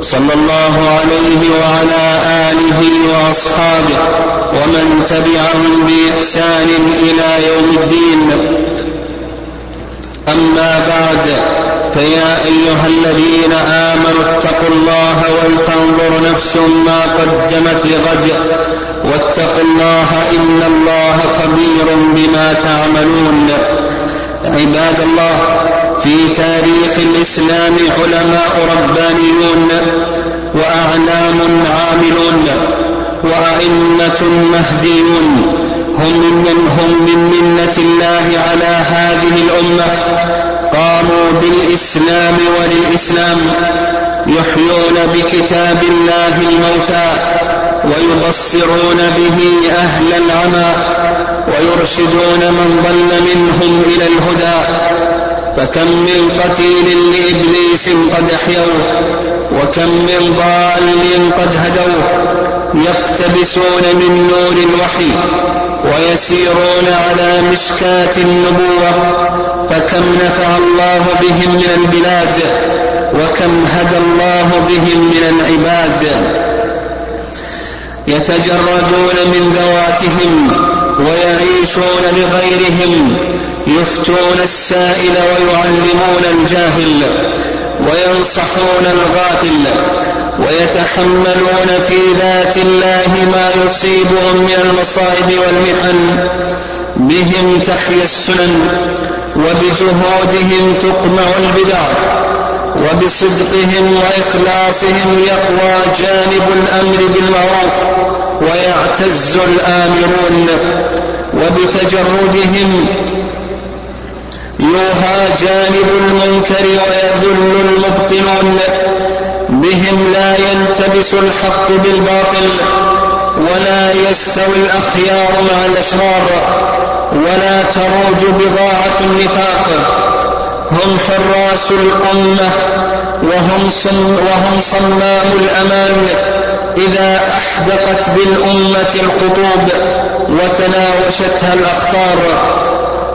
صلى الله عليه وعلى آله وأصحابه ومن تبعهم بإحسان إلى يوم الدين. أما بعد فيا أيها الذين آمنوا اتقوا الله ولتنظر نفس ما قدمت لغد. واتقوا الله إن الله خبير بما تعملون. عباد الله في تاريخ الإسلام علماء ربانيون وأعلام عاملون وأئمة مهديون هم من هم من منة الله على هذه الأمة. قاموا بالإسلام وللإسلام يحيون بكتاب الله الموتى ويبصرون به أهل العمى ويرشدون من ضل منهم إلى الهدى. فكم من قتيل لإبليس قد أحيوه وكم من ضال قد هدوه يقتبسون من نور الوحي ويسيرون على مشكاة النبوة. فكم نفع الله بهم من البلاد وكم هدى الله بهم من العباد. يتجردون من ذواتهم ويعيشون لغيرهم يفتون السائل ويعلمون الجاهل وينصحون الغافل ويتحملون في ذات الله ما يصيبهم من المصائب والمحن بهم تحيا السنن وبجهودهم تقمع البدع وبصدقهم وإخلاصهم يقوى جانب الأمر بالمعروف ويعتز الآمرون وبتجردهم يوهى جانب المنكر ويذل المبطلون بهم لا يلتبس الحق بالباطل ولا يستوي الأخيار مع الأشرار ولا تروج بضاعة النفاق. هم حراس الأمة وهم, صم وهم صمام الأمان إذا أحدقت بالأمة الخطوب وتناوشتها الأخطار.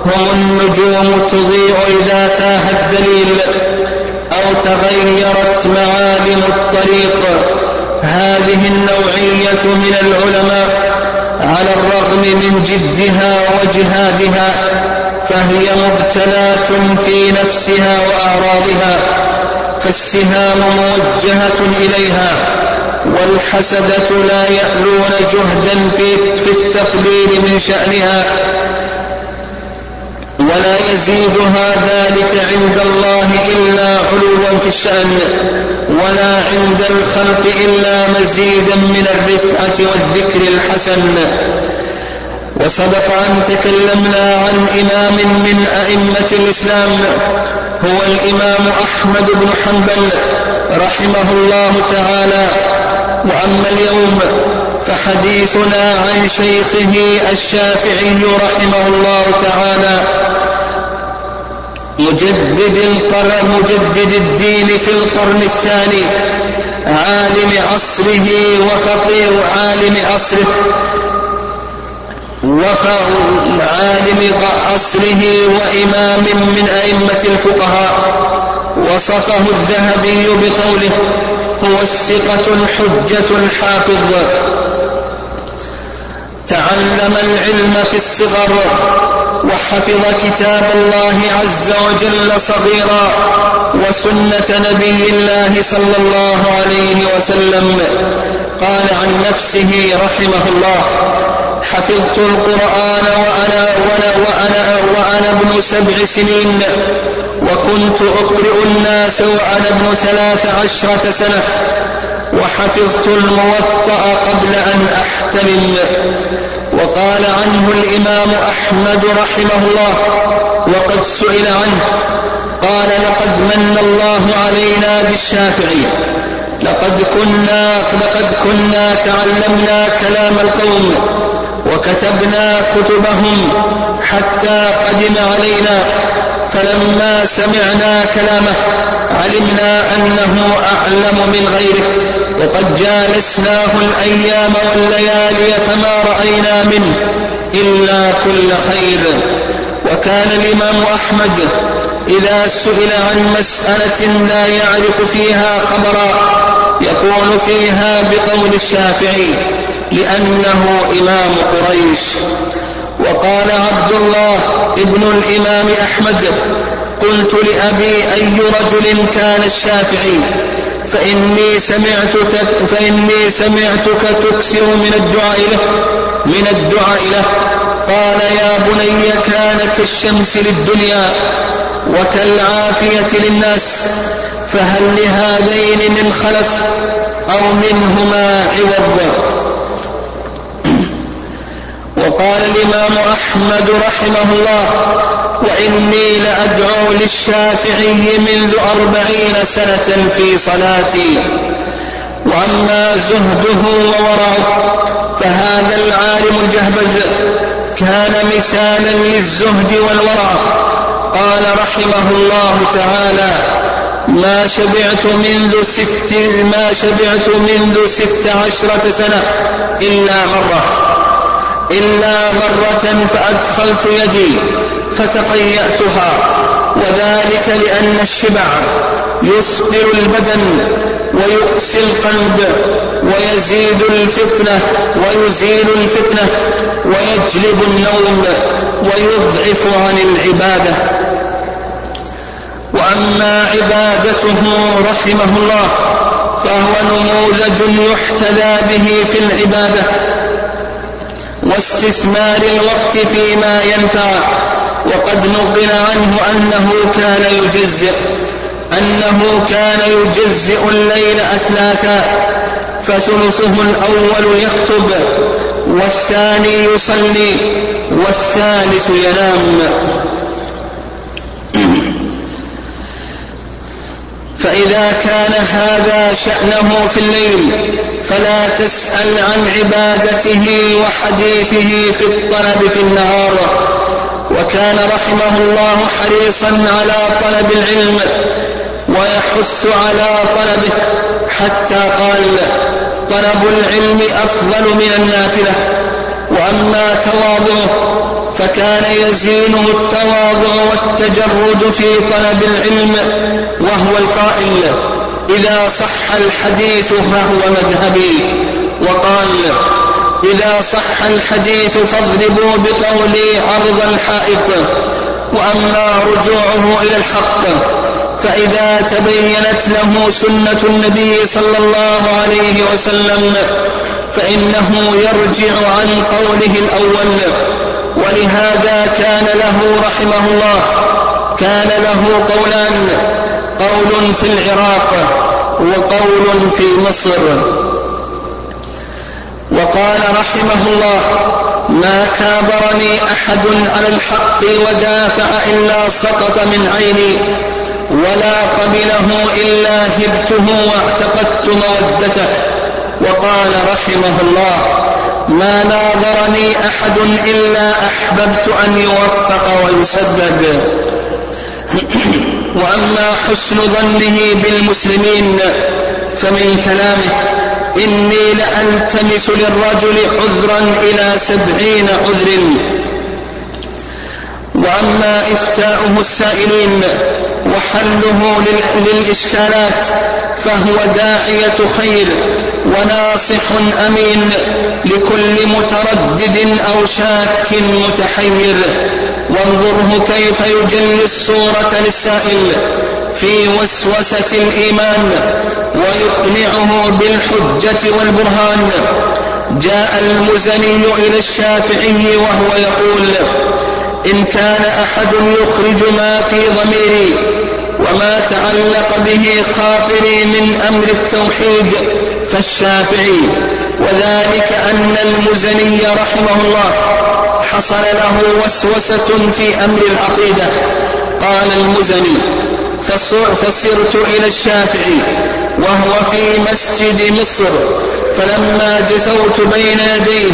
هم النجوم تضيء إذا تاه الدليل أو تغيرت معالم الطريق. هذه النوعية من العلماء على الرغم من جدها وجهادها فهي مبتلاة في نفسها وأعراضها فالسهام موجهة إليها والحسدة لا يألون جهدا في, التقليل من شأنها. ولا يزيدها ذلك عند الله إلا علوا في الشأن ولا عند الخلق إلا مزيدا من الرفعة والذكر الحسن. وسبق أن تكلمنا عن إمام من أئمة الإسلام هو الإمام أحمد بن حنبل رحمه الله تعالى. وأما اليوم فحديثنا عن شيخه الشافعي رحمه الله تعالى. مجدد القرن مجدد الدين في القرن الثاني. عالم عصره وفقيه عالم عصره عالم عصره وإمام من أئمة الفقهاء. وصفه الذهبي بقوله هو الثقة الحجة الحافظ. تعلم العلم في الصغر وحفظ كتاب الله عز وجل صغيرا وسنة نبي الله صلى الله عليه وسلم. قال عن نفسه رحمه الله حفظت القرآن وأنا, وأنا, وأنا, وأنا ابن سبع سنين وكنت أقرئ الناس وأنا ابن ثلاث عشرة سنة. وحفظت الموطأ قبل أن أحتلم وقال عنه الإمام أحمد رحمه الله وقد سئل عنه قال لقد من الله علينا بالشافعي لقد كنا لقد كنا تعلمنا كلام القوم وكتبنا كتبهم حتى قدم علينا فلما سمعنا كلامه علمنا أنه أعلم من غيره. وقد جالسناه الأيام والليالي فما رأينا منه إلا كل خير. وكان الإمام أحمد إذا سئل عن مسألة لا يعرف فيها خبرا يقول فيها بقول الشافعي لأنه إمام قريش. وقال عبد الله ابن الإمام أحمد قلت لأبي أي رجل كان الشافعي؟ فإني سمعتك فإني سمعتك تكثر من الدعاء له. من الدعاء له. قال يا بني كان كالشمس للدنيا وكالعافية للناس فهل لهذين من خلف أو منهما عوض؟ وقال الإمام أحمد رحمه الله وإني لأدعو للشافعي منذ أربعين سنة في صلاتي. وأما زهده وورعه فهذا العالم الجهبذ كان مثالا للزهد والورع قال رحمه الله تعالى ما شبعت منذ ست ما شبعت منذ ست عشرة سنة إلا مرة. إلا مرة فأدخلت يدي فتقيأتها وذلك لأن الشبع يثقل البدن ويؤسي القلب ويزيد الفتنة ويزيل الفتنة ويجلب النوم ويضعف عن العبادة. وأما عبادته رحمه الله فهو نموذج يحتذى به في العبادة. واستثمار الوقت فيما ينفع وقد نقل عنه أنه كان يجزئ أنه كان يجزئ الليل أثلاثا فثلثه الأول يكتب والثاني يصلي والثالث ينام. فإذا كان هذا شأنه في الليل فلا تسأل عن عبادته وحديثه في الطلب في النهار. وكان رحمه الله حريصا على طلب العلم ويحث على طلبه حتى قال طلب العلم أفضل من النافلة وأما تواضعه فكان يزينه التواضع والتجرد في طلب العلم وهو القائل إذا صح الحديث فهو مذهبي وقال إذا صح الحديث فاضربوا بقولي عرض الحائط وأما رجوعه إلى الحق فإذا تبينت له سنة النبي صلى الله عليه وسلم فإنه يرجع عن قوله الأول ولهذا كان له رحمه الله كان له قولان قول في العراق وقول في مصر. وقال رحمه الله ما كابرني أحد على الحق ودافع إلا سقط من عيني ولا قبله إلا هبته واعتقدت مودته. وقال رحمه الله ما ناظرني أحد إلا أحببت أن يوفق ويسدد وأما حسن ظنه بالمسلمين فمن كلامه إني لألتمس للرجل عذرا إلى سبعين عذر وأما إفتاؤه السائلين وحله للإشكالات فهو داعية خير وناصح أمين لكل متردد أو شاك متحير. وانظره كيف يجلي الصورة للسائل في وسوسة الإيمان ويقنعه بالحجة والبرهان. جاء المزني إلى الشافعي وهو يقول إن كان أحد يخرج ما في ضميري وما تعلق به خاطري من أمر التوحيد فالشافعي. وذلك أن المزني رحمه الله حصل له وسوسة في أمر العقيدة. قال المزني فصرت إلى الشافعي وهو في مسجد مصر فلما جثوت بين يديه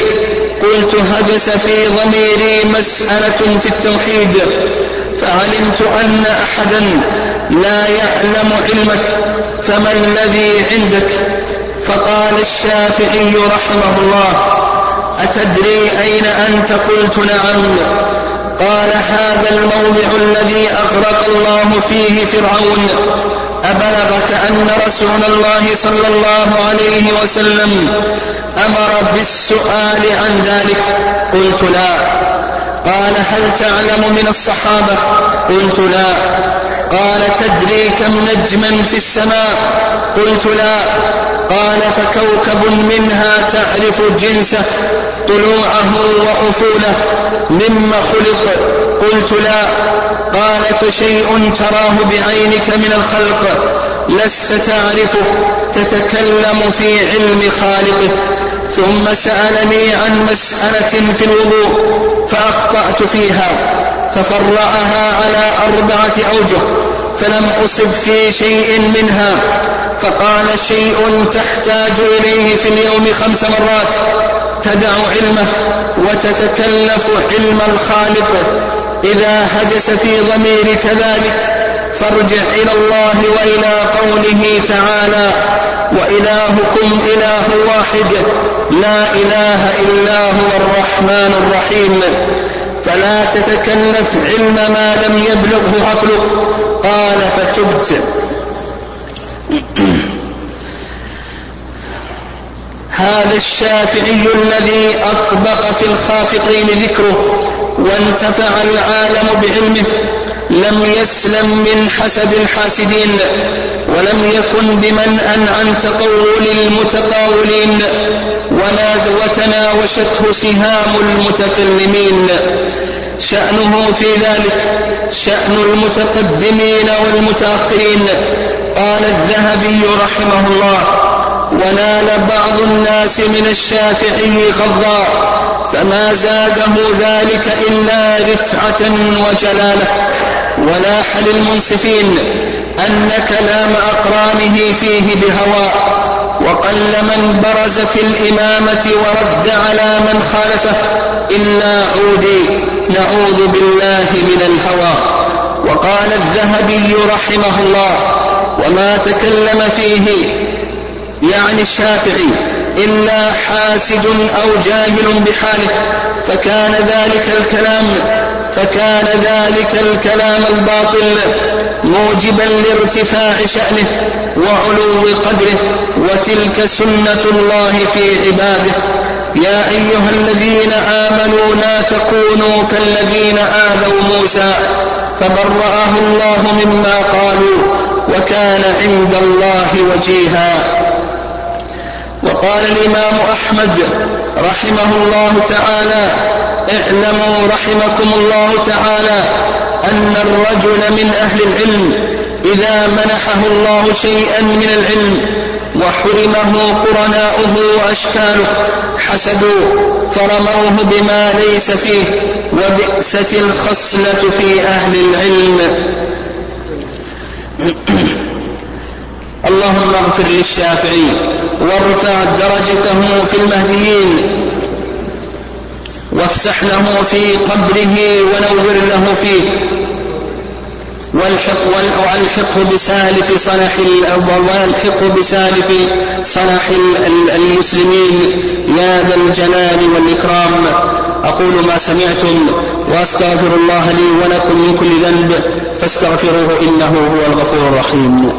قلت هجس في ضميري مسألة في التوحيد فعلمت أن أحدا لا يعلم علمك فما الذي عندك؟ فقال الشافعي رحمه الله أتدري أين أنت؟ قلت نعم. قال هذا الموضع الذي أغرق الله فيه فرعون. أبلغك أن رسول الله صلى الله عليه وسلم أمر بالسؤال عن ذلك. قلت لا. قال هل تعلم من الصحابة؟ قلت لا. قال تدري كم نجما في السماء؟ قلت لا. قال فكوكب منها تعرف جنسه طلوعه وأفوله مما خلق. قلت لا. قال فشيء تراه بعينك من الخلق لست تعرفه تتكلم في علم خالقه. ثم سألني عن مسألة في الوضوء فأخطأت فيها ففرعها على أربعة أوجه فلم أصب في شيء منها فقال شيء تحتاج إليه في اليوم خمس مرات تدع علمه وتتكلف علم الخالق. إذا هجس في ضميرك ذلك فارجع إلى الله وإلى قوله تعالى وإلهكم إله واحد لا إله إلا هو الرحمن الرحيم. فلا تتكلف علم ما لم يبلغه عقلك. قال فتبت. هذا الشافعي الذي أطبق في الخافقين ذكره وانتفع العالم بعلمه لم يسلم من حسد الحاسدين ولم يكن بمنأ عن تقول المتقاولين وتناوشته سهام المتكلمين. شأنه في ذلك شأن المتقدمين والمتأخرين قال الذهبي رحمه الله. ونال بعض الناس من الشافعي غضا فما زاده ذلك إلا رفعة وجلالة. ولاح للمنصفين أن كلام أقرانه فيه بهواء وقل من برز في الإمامة ورد على من خالفه إلا عودي نعوذ بالله من الهوى. وقال الذهبي رحمه الله وما تكلم فيه يعني الشافعي إلا حاسد أو جاهل بحاله فكان ذلك الكلام فكان ذلك الكلام الباطل موجبا لارتفاع شأنه وعلو قدره وتلك سنة الله في عباده. يا أيها الذين آمنوا لا تكونوا كالذين آذوا موسى فبرأه الله مما قالوا وكان عند الله وجيها. وقال الإمام أحمد رحمه الله تعالى اعلموا رحمكم الله تعالى أن الرجل من أهل العلم إذا منحه الله شيئا من العلم وحرمه قرناؤه وأشكاله حسدوا فرموه بما ليس فيه وبئست الخصلة في أهل العلم. اللهم اغفر للشافعي وارفع درجته في المهديين وافسح له في قبره ونور له فيه. والحق والحقه بسالف صلاح والحقه بسالف صلاح المسلمين. يا ذا الجلال والإكرام. أقول ما سمعتم وأستغفر الله لي ولكم من كل ذنب. فاستغفروه إنه هو الغفور الرحيم.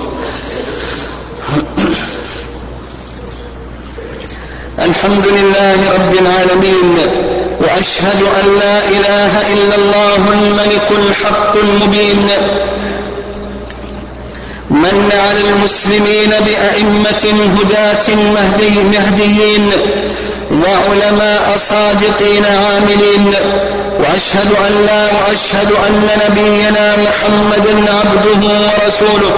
الحمد لله رب العالمين وأشهد أن لا إله إلا الله الملك الحق المبين من على المسلمين بأئمة هداة مهدي مهديين وعلماء صادقين عاملين وأشهد أن لا وأشهد أن نبينا محمدا عبده ورسوله.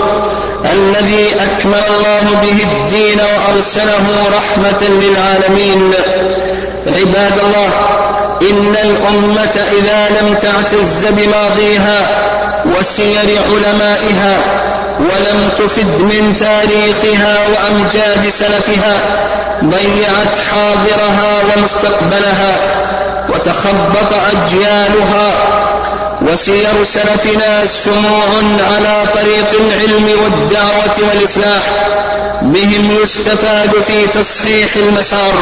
الذي أكمل الله به الدين وأرسله رحمة للعالمين. عباد الله إن الأمة إذا لم تعتز بماضيها وسير علمائها ولم تفد من تاريخها وأمجاد سلفها ضيعت حاضرها ومستقبلها وتخبط أجيالها وسير سلفنا سموع على طريق العلم والدعوة والإصلاح. بهم يستفاد في تصحيح المسار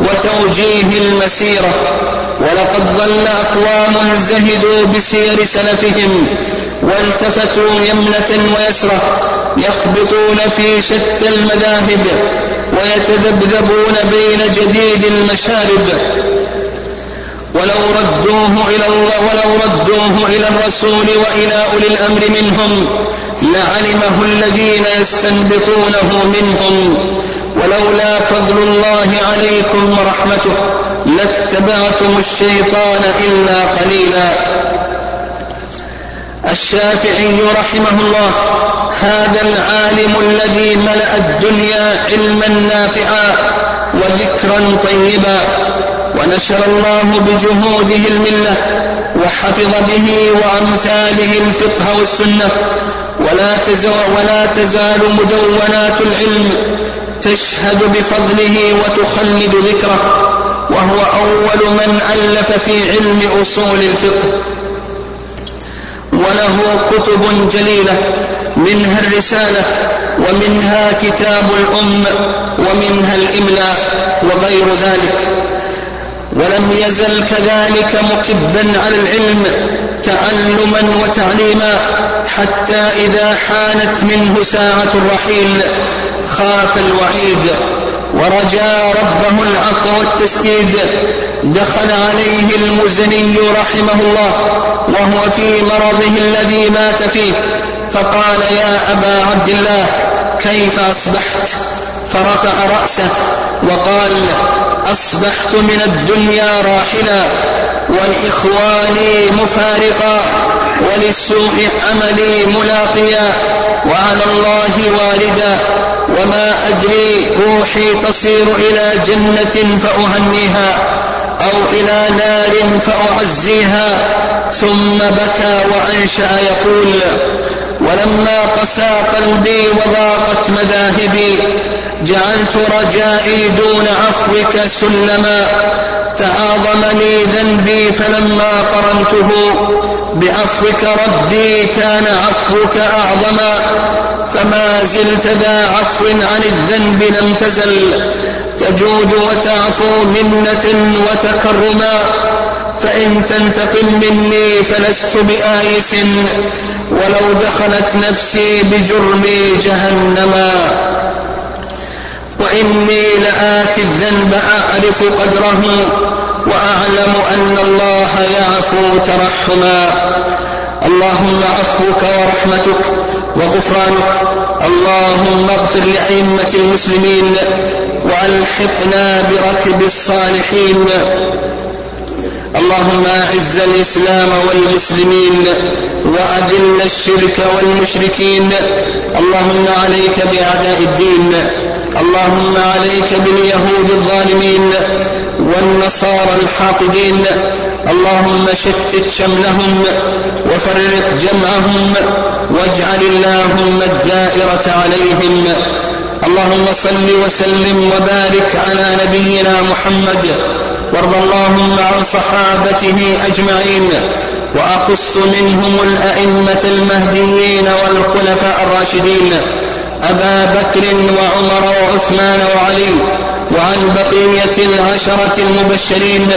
وتوجيه المسيرة. ولقد ظل أقوام زهدوا بسير سلفهم والتفتوا يمنة ويسرة يخبطون في شتى المذاهب ويتذبذبون بين جديد المشارب. ولو ردوه إلى الله ولو ردوه إلى الرسول وإلى أولي الأمر منهم لعلمه الذين يستنبطونه منهم. ولولا فضل الله عليكم ورحمته لاتبعتم الشيطان إلا قليلا. الشافعي رحمه الله هذا العالم الذي ملأ الدنيا علما نافعا وذكرا طيبا. ونشر الله بجهوده الملة وحفظ به وأمثاله الفقه والسنة. ولا تزال, ولا تزال مدونات العلم تشهد بفضله وتخلد ذكره. وهو أول من ألف في علم أصول الفقه. وله كتب جليلة منها الرسالة ومنها كتاب الأم ومنها الإملاء وغير ذلك. ولم يزل كذلك مكبا على العلم تعلما وتعليما حتى إذا حانت منه ساعة الرحيل خاف الوعيد ورجا ربه العفو والتسديد دخل عليه المزني رحمه الله وهو في مرضه الذي مات فيه فقال يا أبا عبد الله كيف أصبحت؟ فرفع رأسه وقال أصبحت من الدنيا راحلا ولإخواني مفارقا وللسوء عملي ملاقيا وعلى الله والدا وما أدري روحي تصير إلى جنة فأهنيها أو إلى نار فأعزيها. ثم بكى وأنشأ يقول ولما قسى قلبي وضاقت مذاهبي جعلت رجائي دون عفوك سلما. تعاظمني ذنبي فلما قرنته بعفوك ربي كان عفوك أعظما فما زلت ذا عفو عن الذنب لم تزل. تجود وتعفو منة وتكرما. فإن تنتقم مني فلست بآيس ولو دخلت نفسي بجرمي جهنما وإني لآتي الذنب أعرف قدره وأعلم أن الله يعفو ترحما. اللهم عفوك ورحمتك وغفرانك. اللهم اغفر لأئمة المسلمين وألحقنا بركب الصالحين. اللهم أعز الإسلام والمسلمين وأذل الشرك والمشركين. اللهم عليك بأعداء الدين. اللهم عليك باليهود الظالمين والنصارى الحاقدين. اللهم شتت شملهم وفرق جمعهم واجعل اللهم الدائرة عليهم. اللهم صل وسلم وبارك على نبينا محمد وارض اللهم عن صحابته أجمعين وأقص منهم الأئمة المهديين والخلفاء الراشدين أبا بكر وعمر وعثمان وعلي وعن بقية العشرة المبشرين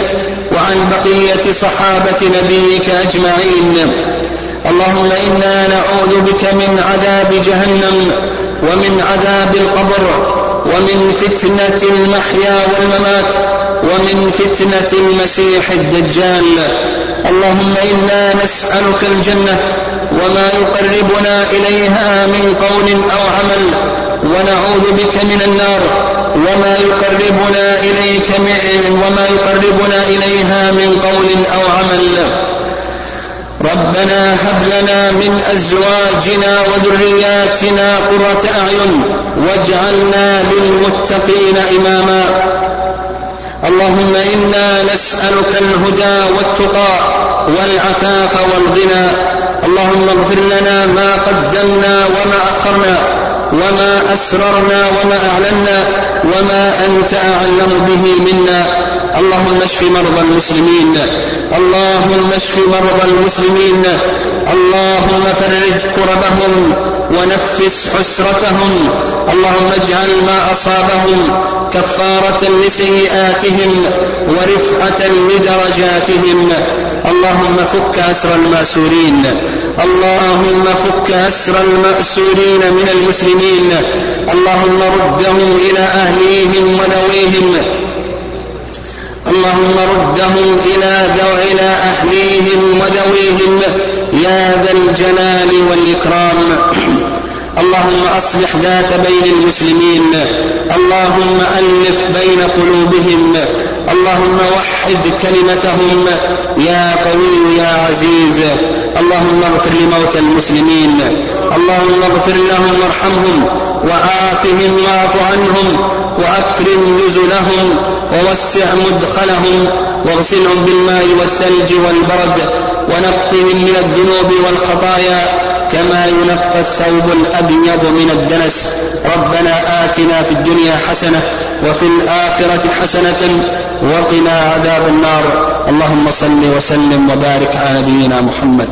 وعن بقية صحابة نبيك أجمعين. اللهم إنا نعوذ بك من عذاب جهنم ومن عذاب القبر ومن فتنة المحيا والممات ومن فتنة المسيح الدجال. اللهم إنا نسألك الجنة وما يقربنا إليها من قول أو عمل ونعوذ بك من النار وما يقربنا إليك وما يقربنا إليها من قول أو عمل. ربنا هب لنا من أزواجنا وذرياتنا قرة أعين واجعلنا للمتقين إماما. اللهم إنا نسألك الهدى والتقى والعفاف والغنى. اللهم اغفر لنا ما قدمنا وما أخرنا وما أسررنا وما أعلنا وما أنت أعلم به منا. اللهم اشف مرضى المسلمين. اللهم اشف مرضى المسلمين. اللهم فرج كربهم ونفس حسرتهم. اللهم اجعل ما أصابهم كفارة لسيئاتهم ورفعة لدرجاتهم. اللهم فك أسر المأسورين. اللهم فك أسر المأسورين من المسلمين. اللهم ردهم إلى أهليهم ونويهم. اللهم ردهم إلى إلى أهليهم ودويهم يا ذا الجلال والإكرام. اللهم أصلح ذات بين المسلمين. اللهم ألف بين قلوبهم. اللهم وحد كلمتهم. يا قوي يا عزيز. اللهم اغفر لموتى المسلمين. اللهم اغفر لهم وارحمهم. وعافهم واعف عنهم. وأكرم نزلهم. ووسع مدخلهم. واغسلهم بالماء والثلج والبرد. ونقهم من الذنوب والخطايا. كما ينقى الثوب الأبيض من الدنس. ربنا آتنا في الدنيا حسنة وفي الآخرة حسنة وقنا عذاب النار. اللهم صل وسلم وبارك على نبينا محمد.